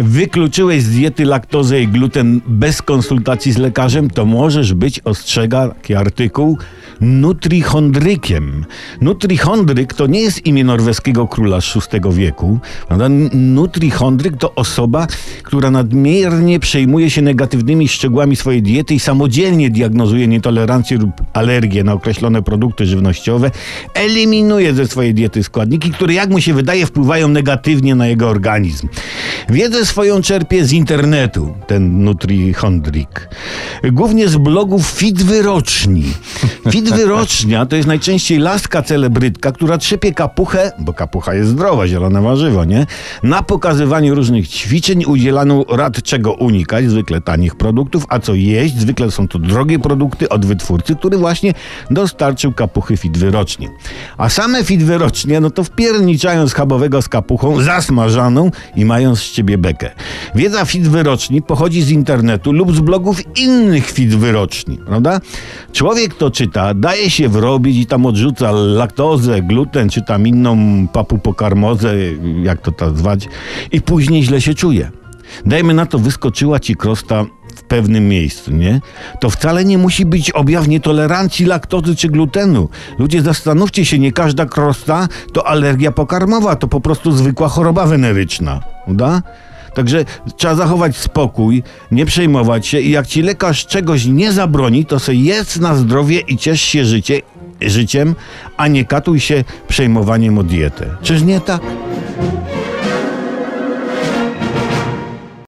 wykluczyłeś z diety laktozę i gluten bez konsultacji z lekarzem, to możesz być, ostrzega taki artykuł, nutrichondrykiem. Nutrichondryk to nie jest imię norweskiego króla z VI wieku. Nutrichondryk to osoba, która nadmiernie przejmuje się negatywnymi szczegółami swojej diety i samodzielnie diagnozuje nietolerancję lub alergię na określone produkty żywnościowe, eliminuje ze swojej diety składniki, które jak mu się wydaje wpływają negatywnie na jego organizm. Wiedzę swoją czerpie z internetu, ten nutrichondrik. Głównie z blogów Fit Wyroczni. Fit Wyrocznia to jest najczęściej laska celebrytka, która trzepie kapuchę, bo kapucha jest zdrowa, zielone warzywo, nie? Na pokazywaniu różnych ćwiczeń udzielano rad czego unikać, zwykle tanich produktów, a co jeść, zwykle są to drogie produkty od wytwórcy, który właśnie dostarczył kapuchy Fit Wyroczni. A same Fit Wyrocznie, no to wpierniczają schabowego z kapuchą, zasmażaną i mają z ciebie bekę. Wiedza Fit Wyroczni pochodzi z internetu lub z blogów innych Fit Wyroczni, prawda? Człowiek to czyta, daje się wrobić i tam odrzuca laktozę, gluten, czy tam inną papupokarmozę, jak to tak zwać, i później źle się czuje. Dajmy na to, wyskoczyła ci krosta w pewnym miejscu, nie? To wcale nie musi być objaw nietolerancji laktozy czy glutenu. Ludzie, zastanówcie się, nie każda krosta to alergia pokarmowa, to po prostu zwykła choroba weneryczna, prawda? Także trzeba zachować spokój, nie przejmować się i jak ci lekarz czegoś nie zabroni, to sobie jedz na zdrowie i ciesz się życie, życiem, a nie katuj się przejmowaniem o dietę. Czyż nie tak?